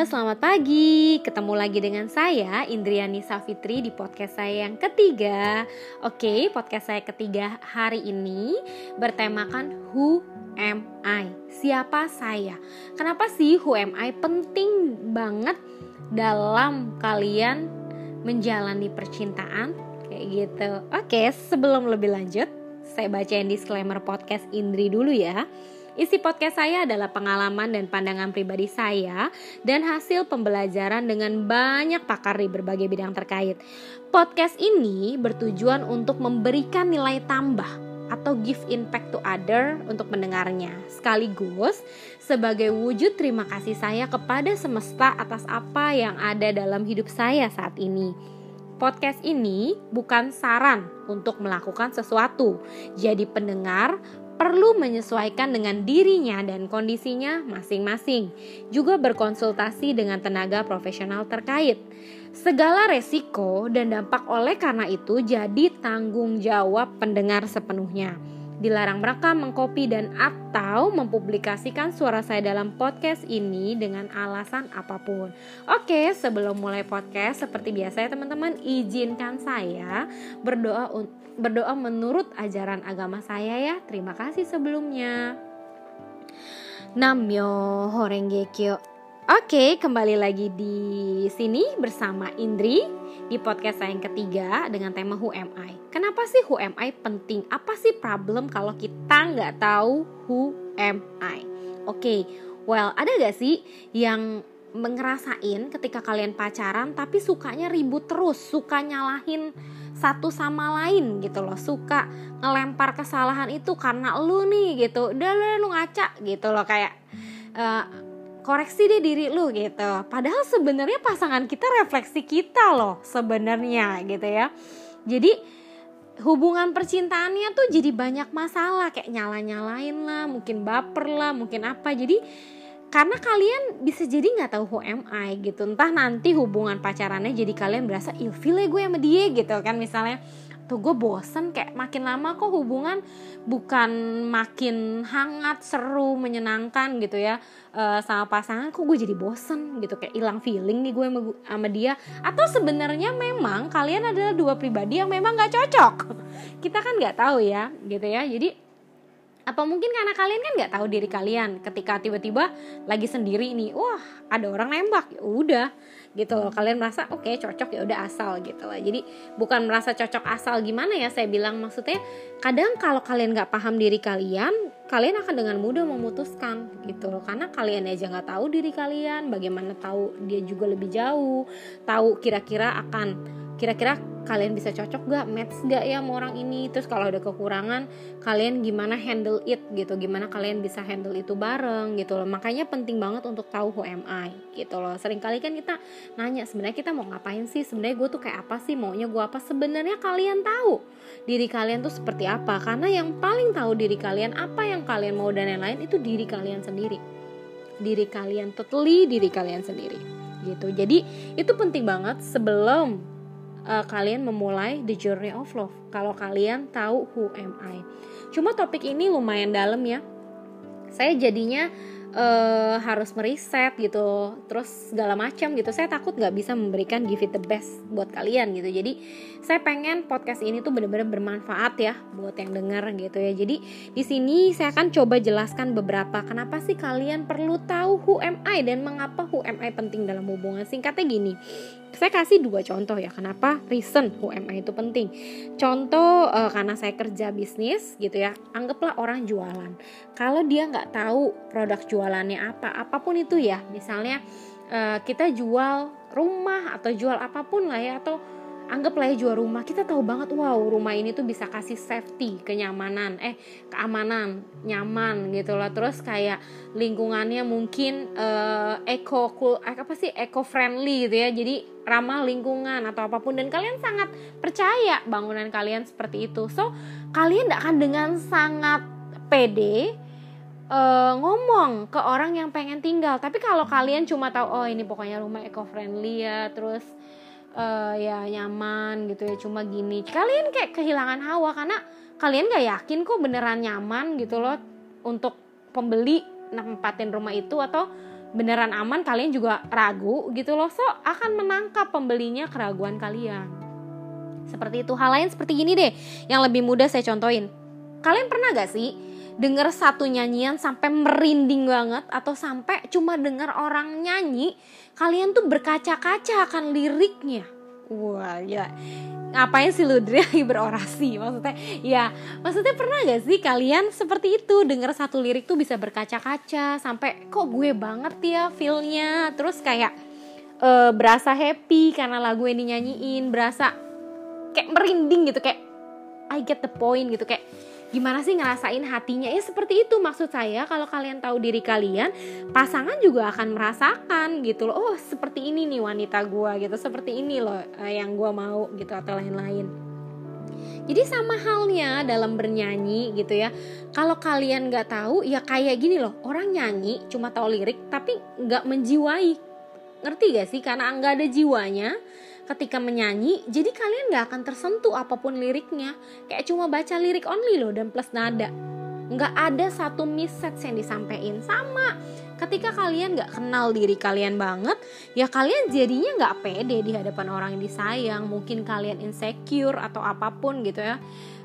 selamat pagi. Ketemu lagi dengan saya Indriani Safitri di podcast saya yang ketiga. Oke, podcast saya ketiga hari ini bertemakan Who am I? Siapa saya? Kenapa sih Who am I penting banget dalam kalian menjalani percintaan kayak gitu. Oke, sebelum lebih lanjut, saya bacain disclaimer podcast Indri dulu ya. Isi podcast saya adalah pengalaman dan pandangan pribadi saya dan hasil pembelajaran dengan banyak pakar di berbagai bidang terkait. Podcast ini bertujuan untuk memberikan nilai tambah atau give impact to other untuk mendengarnya. Sekaligus sebagai wujud terima kasih saya kepada semesta atas apa yang ada dalam hidup saya saat ini. Podcast ini bukan saran untuk melakukan sesuatu. Jadi pendengar perlu menyesuaikan dengan dirinya dan kondisinya masing-masing, juga berkonsultasi dengan tenaga profesional terkait. Segala resiko dan dampak oleh karena itu jadi tanggung jawab pendengar sepenuhnya. Dilarang merekam, mengkopi, dan atau mempublikasikan suara saya dalam podcast ini dengan alasan apa pun. Oke, sebelum mulai podcast, seperti biasa ya teman-teman, izinkan saya berdoa berdoa menurut ajaran agama saya ya. Terima kasih sebelumnya. Namyo Horenge Kyo. Oke, kembali lagi di sini bersama Indri di podcast saya yang ketiga dengan tema Who Am I. Kenapa sih Who Am I penting? Apa sih problem kalau kita nggak tahu Who Am I? Oke, well ada gak sih yang ngerasain ketika kalian pacaran tapi sukanya ribut terus, suka nyalahin satu sama lain gitu loh suka ngelempar kesalahan itu karena lu nih gitu udah lu ngaca gitu loh kayak uh, koreksi deh diri lu gitu. Padahal sebenarnya pasangan kita refleksi kita loh sebenarnya gitu ya. Jadi hubungan percintaannya tuh jadi banyak masalah. Kayak nyala nyalain lah mungkin baper lah mungkin apa. Jadi karena kalian bisa jadi nggak tahu who am I gitu. Entah nanti hubungan pacarannya jadi kalian berasa ilfil ya gue sama dia gitu kan misalnya tuh gue bosen kayak makin lama kok hubungan bukan makin hangat seru menyenangkan gitu ya. Uh, sama pasangan kok gue jadi bosen gitu kayak hilang feeling nih gue sama, sama dia. Atau sebenarnya memang kalian adalah dua pribadi yang memang nggak cocok. Kita kan nggak tahu ya gitu ya. Jadi apa mungkin karena kalian kan nggak tahu diri kalian ketika tiba-tiba lagi sendiri nih wah ada orang nembak. Ya udah gitu loh. Kalian merasa oke okay, cocok ya udah asal gitu lah jadi bukan merasa cocok asal gimana ya saya bilang. Maksudnya kadang kalau kalian nggak paham diri kalian kalian akan dengan mudah memutuskan gitu loh. Karena kalian aja nggak tahu diri kalian bagaimana tahu dia juga lebih jauh tahu kira-kira akan kira-kira kalian bisa cocok gak? Match gak ya sama orang ini? Terus kalau ada kekurangan kalian gimana handle it gitu? Gimana kalian bisa handle itu bareng gitu loh. Makanya penting banget untuk tahu who am I gitu loh. Sering kali kan kita nanya sebenarnya kita mau ngapain sih? Sebenarnya gue tuh kayak apa sih? Maunya gue apa? Sebenarnya kalian tahu diri kalian tuh seperti apa. Karena yang paling tahu diri kalian apa yang kalian mau dan lain-lain itu diri kalian sendiri. Diri kalian totally diri kalian sendiri gitu. Jadi itu penting banget sebelum uh, kalian memulai the journey of love. Kalau kalian tahu who am I. Cuma topik ini lumayan dalam ya. Saya jadinya uh, harus meriset gitu terus segala macam gitu saya takut nggak bisa memberikan give it the best buat kalian gitu jadi saya pengen podcast ini tuh bener-bener bermanfaat ya buat yang dengar gitu ya jadi di sini saya akan coba jelaskan beberapa kenapa sih kalian perlu tahu who am I dan mengapa who am I penting dalam hubungan singkatnya gini saya kasih dua contoh ya kenapa reason I itu penting. Contoh uh, karena saya kerja bisnis gitu ya anggaplah orang jualan. Kalau dia nggak tahu produk jualan jualannya apa apa pun itu ya misalnya uh, kita jual rumah atau jual apa pun lah ya atau anggaplah ya jual rumah. Kita tahu banget wow rumah ini tuh bisa kasih safety kenyamanan eh keamanan nyaman gitu lah terus kayak lingkungannya mungkin uh, eco cool eh, apa sih eco friendly gitu ya. Jadi ramah lingkungan atau apa pun. Dan kalian sangat percaya bangunan kalian seperti itu. So kalian tidak akan dengan sangat pede uh, ngomong ke orang yang pengen tinggal. Tapi kalau kalian cuma tahu oh ini pokoknya rumah eco friendly ya terus uh, ya nyaman gitu ya cuma gini. Kalian kayak kehilangan hawa karena kalian gak yakin kok beneran nyaman gitu loh. Untuk pembeli nempatin rumah itu atau beneran aman kalian juga ragu gitu loh. So akan menangkap pembelinya keraguan kalian. Seperti itu hal lain seperti gini deh. Yang lebih mudah saya contohin. Kalian pernah gak sih denger satu nyanyian sampai merinding banget atau sampai cuma denger orang nyanyi kalian tuh berkaca-kaca akan liriknya. Wah ya ngapain sih lu lagi berorasi? Maksudnya ya maksudnya pernah gak sih kalian seperti itu? Denger satu lirik tuh bisa berkaca-kaca sampai kok gue banget ya feelnya? Terus kayak uh, berasa happy karena lagu yang dinyanyiin berasa kayak merinding gitu kayak I get the point gitu kayak gimana sih ngerasain hatinya? Ya seperti itu maksud saya. Kalau kalian tahu diri kalian pasangan juga akan merasakan gitu loh. Oh seperti ini nih wanita gue gitu. Seperti ini loh eh, yang gue mau gitu atau lain-lain. Jadi sama halnya dalam bernyanyi gitu ya. Kalau kalian nggak tahu ya kayak gini loh. Orang nyanyi cuma tahu lirik tapi nggak menjiwai. Ngerti gak sih? Karena nggak ada jiwanya ketika menyanyi jadi kalian gak akan tersentuh apa pun liriknya. Kayak cuma baca lirik only loh dan plus nada. Nggak ada satu message yang disampaikan. Sama ketika kalian nggak kenal diri kalian banget ya kalian jadinya nggak pede di hadapan orang yang disayang. Mungkin kalian insecure atau apa pun gitu ya.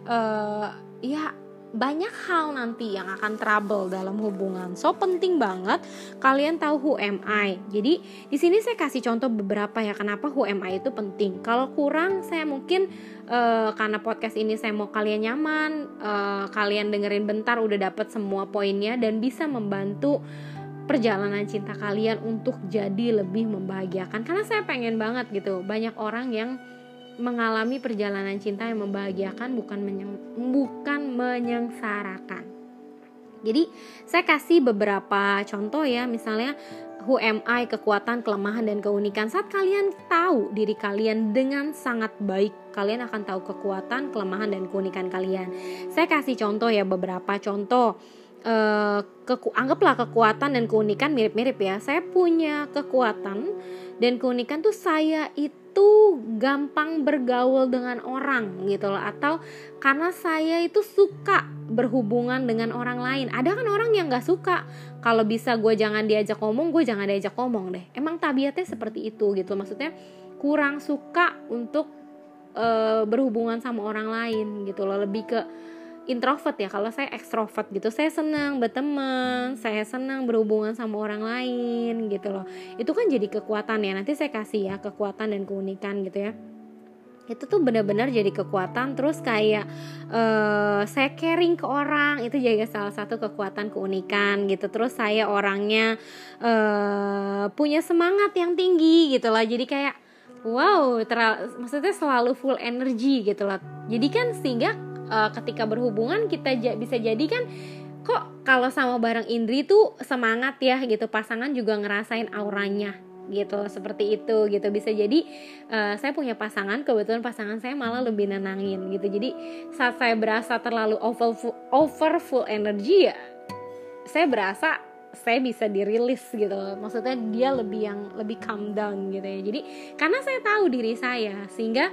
Uh, ya banyak hal nanti yang akan trouble dalam hubungan. So penting banget kalian tahu who am I. Jadi di sini saya kasih contoh beberapa ya kenapa who am I itu penting. Kalau kurang saya mungkin uh, karena podcast ini saya mau kalian nyaman, uh, kalian dengerin bentar udah dapat semua poinnya dan bisa membantu perjalanan cinta kalian untuk jadi lebih membahagiakan. Karena saya pengen banget gitu banyak orang yang mengalami perjalanan cinta yang membahagiakan bukan menyeng, bukan menyengsarakan. Jadi saya kasih beberapa contoh ya, misalnya who am I, kekuatan, kelemahan dan keunikan. Saat kalian tahu diri kalian dengan sangat baik, kalian akan tahu kekuatan, kelemahan dan keunikan kalian. Saya kasih contoh ya beberapa contoh. Uh, keku anggaplah kekuatan dan keunikan mirip-mirip ya. Saya punya kekuatan dan keunikan tuh saya itu itu gampang bergaul dengan orang gitu loh. Atau karena saya itu suka berhubungan dengan orang lain. Ada kan orang yang nggak suka. Kalau bisa gue jangan diajak ngomong gue jangan diajak ngomong deh. Emang tabiatnya seperti itu gitu. Maksudnya kurang suka untuk uh, berhubungan sama orang lain gitu loh. Lebih ke introvert ya. Kalau saya ekstrovert gitu saya senang berteman saya senang berhubungan sama orang lain gitu loh. Itu kan jadi kekuatan ya. Nanti saya kasih ya kekuatan dan keunikan gitu ya. Itu tuh benar-benar jadi kekuatan terus kayak uh, saya caring ke orang itu juga salah satu kekuatan keunikan gitu. Terus saya orangnya uh, punya semangat yang tinggi gitu lah jadi kayak wow maksudnya selalu full energi gitu loh. Jadi kan sehingga uh, ketika berhubungan kita bisa jadi kan kok kalau sama bareng Indri tuh semangat ya gitu. Pasangan juga ngerasain auranya gitu seperti itu gitu. Bisa jadi uh, saya punya pasangan kebetulan pasangan saya malah lebih nenangin gitu. Jadi saat saya berasa terlalu over over full energy ya saya berasa saya bisa dirilis gitu. Maksudnya dia lebih yang lebih calm down gitu ya. Jadi karena saya tahu diri saya sehingga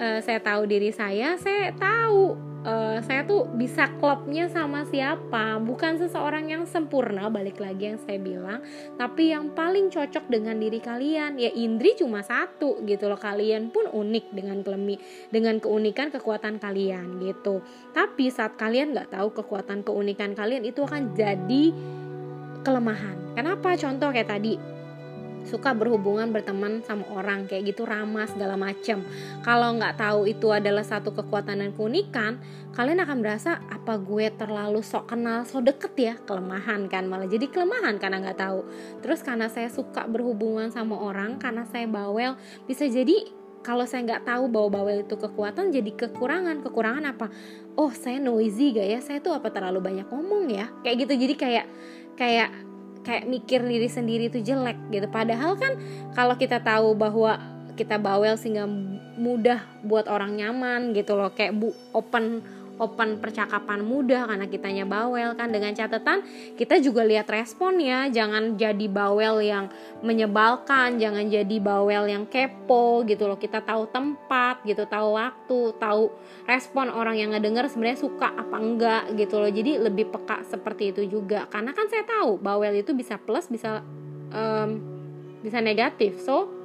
uh, saya tahu diri saya saya tahu uh, saya tuh bisa klubnya sama siapa. Bukan seseorang yang sempurna balik lagi yang saya bilang. Tapi yang paling cocok dengan diri kalian. Ya Indri cuma satu gitu loh. Kalian pun unik dengan kelemi dengan keunikan kekuatan kalian gitu. Tapi saat kalian nggak tahu kekuatan keunikan kalian itu akan jadi kelemahan. Kenapa? Contoh kayak tadi suka berhubungan berteman sama orang kayak gitu ramah segala macam kalau nggak tahu itu adalah satu kekuatan dan keunikan kalian akan merasa apa gue terlalu sok kenal so deket ya? Kelemahan kan malah jadi kelemahan karena nggak tahu. Terus karena saya suka berhubungan sama orang karena saya bawel bisa jadi kalau saya nggak tahu bahwa bawel itu kekuatan jadi kekurangan. Kekurangan apa? Oh saya noisy gak ya? Saya tuh apa terlalu banyak ngomong ya? Kayak gitu jadi kayak kayak kayak mikir diri sendiri itu jelek gitu. Padahal kan kalau kita tahu bahwa kita bawel sehingga mudah buat orang nyaman gitu loh. Kayak bu open open percakapan mudah karena kitanya bawel kan. Dengan catatan kita juga lihat respon ya jangan jadi bawel yang menyebalkan jangan jadi bawel yang kepo gitu loh. Kita tahu tempat gitu tahu waktu tahu respon orang yang ngedenger sebenarnya suka apa enggak gitu loh. Jadi lebih peka seperti itu juga. Karena kan saya tahu bawel itu bisa plus bisa um, bisa negatif. So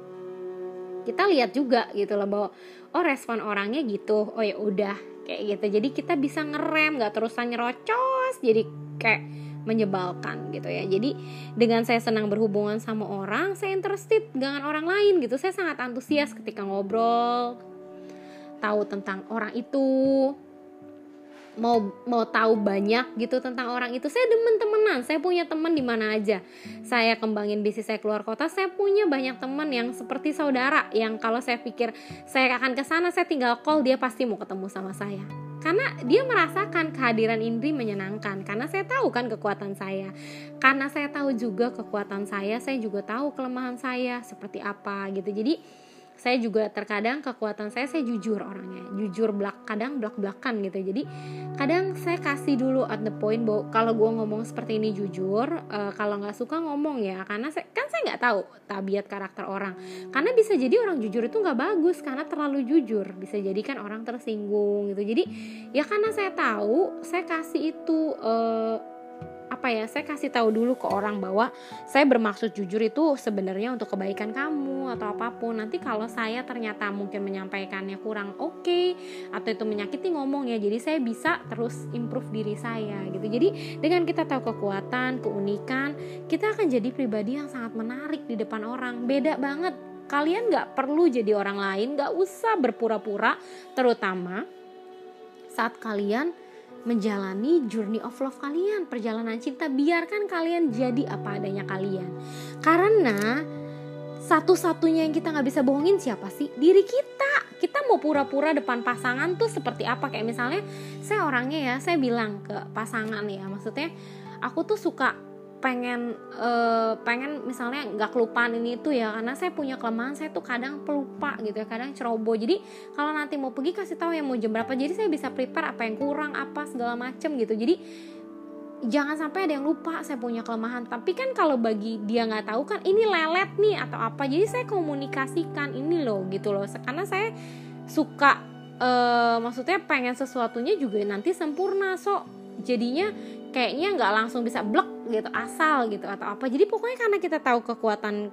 kita lihat juga gitu loh bahwa oh respon orangnya gitu. Oh ya udah kayak gitu. Jadi kita bisa ngerem nggak terusan nyerocos jadi kayak menyebalkan gitu ya. Jadi dengan saya senang berhubungan sama orang saya interested dengan orang lain gitu. Saya sangat antusias ketika ngobrol tahu tentang orang itu mau mau tahu banyak gitu tentang orang itu. Saya demen temenan saya punya teman di mana aja. Saya kembangin bisnis saya keluar kota saya punya banyak teman yang seperti saudara yang kalau saya pikir saya akan ke sana saya tinggal call dia pasti mau ketemu sama saya. Karena dia merasakan kehadiran Indri menyenangkan karena saya tahu kan kekuatan saya. Karena saya tahu juga kekuatan saya saya juga tahu kelemahan saya seperti apa gitu. Jadi saya juga terkadang kekuatan saya saya jujur orangnya jujur belak kadang belak belakan gitu. Jadi kadang saya kasih dulu at the point bahwa kalau gue ngomong seperti ini jujur uh, kalau nggak suka ngomong ya karena saya, kan saya nggak tahu tabiat karakter orang. Karena bisa jadi orang jujur itu nggak bagus karena terlalu jujur. Bisa jadi kan orang tersinggung gitu. Jadi ya karena saya tahu saya kasih itu uh, apa ya saya kasih tahu dulu ke orang bahwa saya bermaksud jujur itu sebenarnya untuk kebaikan kamu atau apa pun. Nanti kalau saya ternyata mungkin menyampaikannya kurang oke okay, atau itu menyakiti ngomong ya jadi saya bisa terus improve diri saya gitu. Jadi dengan kita tahu kekuatan keunikan kita akan jadi pribadi yang sangat menarik di depan orang. Beda banget. Kalian nggak perlu jadi orang lain nggak usah berpura-pura terutama saat kalian menjalani journey of love kalian, perjalanan cinta. Biarkan kalian jadi apa adanya kalian. Karena satu-satunya yang kita nggak bisa bohongin siapa sih? Diri kita. Kita mau pura-pura depan pasangan tuh seperti apa? Kayak misalnya saya orangnya ya, saya bilang ke pasangan ya, maksudnya aku tuh suka pengen uh, pengen misalnya nggak kelupaan ini itu ya karena saya punya kelemahan saya tuh kadang pelupa gitu ya kadang ceroboh. Jadi kalau nanti mau pergi kasih tahu yang mau jam berapa. Jadi saya bisa prepare apa yang kurang apa segala macem gitu. Jadi jangan sampai ada yang lupa saya punya kelemahan. Tapi kan kalau bagi dia nggak tahu kan ini lelet nih atau apa. Jadi saya komunikasikan ini loh gitu loh. Karena saya suka uh, maksudnya pengen sesuatunya juga nanti sempurna. So jadinya kayaknya nggak langsung bisa blok gitu asal gitu atau apa. Jadi pokoknya karena kita tahu kekuatan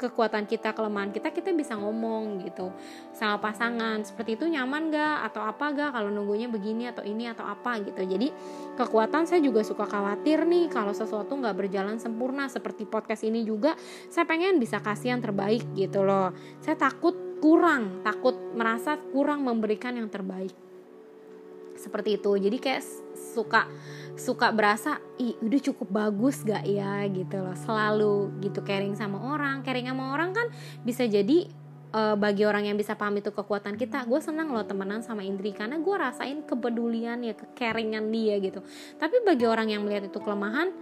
kekuatan kita kelemahan kita kita bisa ngomong gitu sama pasangan. Seperti itu nyaman gak atau apa gak kalau nunggunya begini atau ini atau apa gitu. Jadi kekuatan saya juga suka khawatir nih kalau sesuatu nggak berjalan sempurna seperti podcast ini juga saya pengen bisa kasih yang terbaik gitu loh. Saya takut kurang takut merasa kurang memberikan yang terbaik seperti itu. Jadi kayak suka suka berasa ih udah cukup bagus gak ya? Gitu loh. Selalu gitu caring sama orang. Caring sama orang kan bisa jadi uh, bagi orang yang bisa paham itu kekuatan kita gue senang loh temenan sama Indri karena gue rasain kepedulian ya kecaringan dia gitu. Tapi bagi orang yang melihat itu kelemahan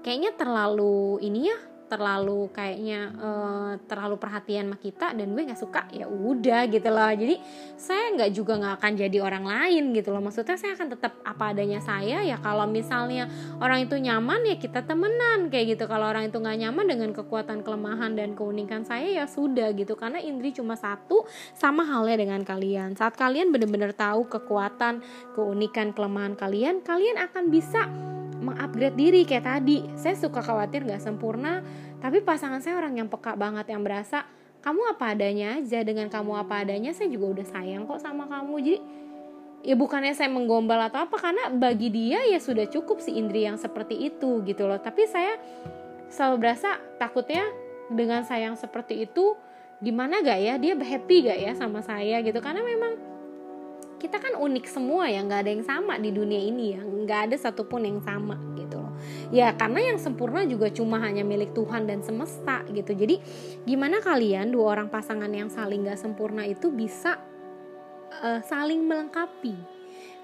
kayaknya terlalu ini ya terlalu kayaknya uh, terlalu perhatian sama kita dan gue nggak suka ya udah gitu loh. Jadi saya nggak juga nggak akan jadi orang lain gitu loh. Maksudnya saya akan tetap apa adanya saya ya kalau misalnya orang itu nyaman ya kita temenan kayak gitu. Kalau orang itu nggak nyaman dengan kekuatan kelemahan dan keunikan saya ya sudah gitu. Karena Indri cuma satu sama halnya dengan kalian. Saat kalian benar-benar tahu kekuatan keunikan kelemahan kalian kalian akan bisa mengupgrade diri kayak tadi. Saya suka khawatir nggak sempurna tapi pasangan saya orang yang peka banget yang berasa kamu apa adanya aja dengan kamu apa adanya saya juga udah sayang kok sama kamu. Jadi ya bukannya saya menggombal atau apa karena bagi dia ya sudah cukup si Indri yang seperti itu gitu loh. Tapi saya selalu berasa takutnya dengan sayang seperti itu gimana gak ya? Dia happy gak ya sama saya gitu? Karena memang kita kan unik semua ya nggak ada yang sama di dunia ini ya. Nggak ada satupun yang sama gitu loh. Ya karena yang sempurna juga cuma hanya milik Tuhan dan semesta gitu. Jadi gimana kalian dua orang pasangan yang saling nggak sempurna itu bisa uh, saling melengkapi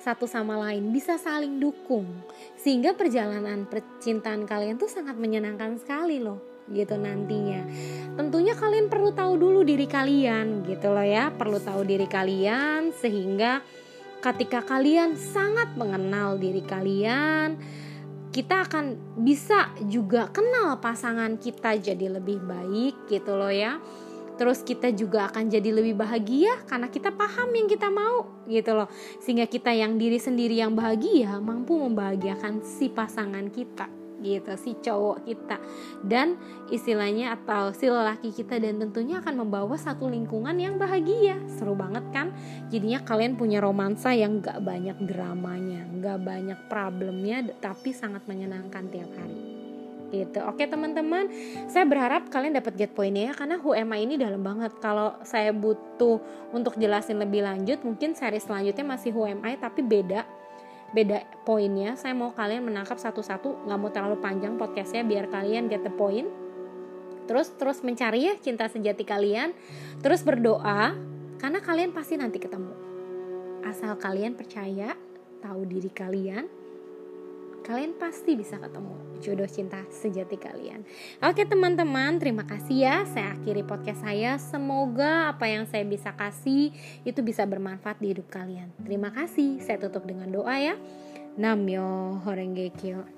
satu sama lain bisa saling dukung. Sehingga perjalanan percintaan kalian tuh sangat menyenangkan sekali loh gitu nantinya. Perlu tahu dulu diri kalian gitu loh ya, perlu tahu diri kalian sehingga ketika kalian sangat mengenal diri kalian, kita akan bisa juga kenal pasangan kita jadi lebih baik gitu loh ya. Terus kita juga akan jadi lebih bahagia karena kita paham yang kita mau gitu loh. Sehingga kita yang diri sendiri yang bahagia mampu membahagiakan si pasangan kita gitu si cowok kita. Dan istilahnya atau si lelaki kita dan tentunya akan membawa satu lingkungan yang bahagia. Seru banget kan? Jadinya kalian punya romansa yang gak banyak dramanya gak banyak problemnya tapi sangat menyenangkan tiap hari. Gitu. Oke teman-teman, saya berharap kalian dapat get poinnya ya karena HUMA ini dalam banget. Kalau saya butuh untuk jelasin lebih lanjut, mungkin seri selanjutnya masih HUMA tapi beda beda poinnya. Saya mau kalian menangkap satu-satu, nggak mau terlalu panjang podcastnya biar kalian get the point. Terus terus mencari ya cinta sejati kalian, terus berdoa karena kalian pasti nanti ketemu. Asal kalian percaya, tahu diri kalian, kalian pasti bisa ketemu jodoh cinta sejati kalian. Oke teman-teman, terima kasih ya. Saya akhiri podcast saya. Semoga apa yang saya bisa kasih itu bisa bermanfaat di hidup kalian. Terima kasih. Saya tutup dengan doa ya. Namyo Horengekyo.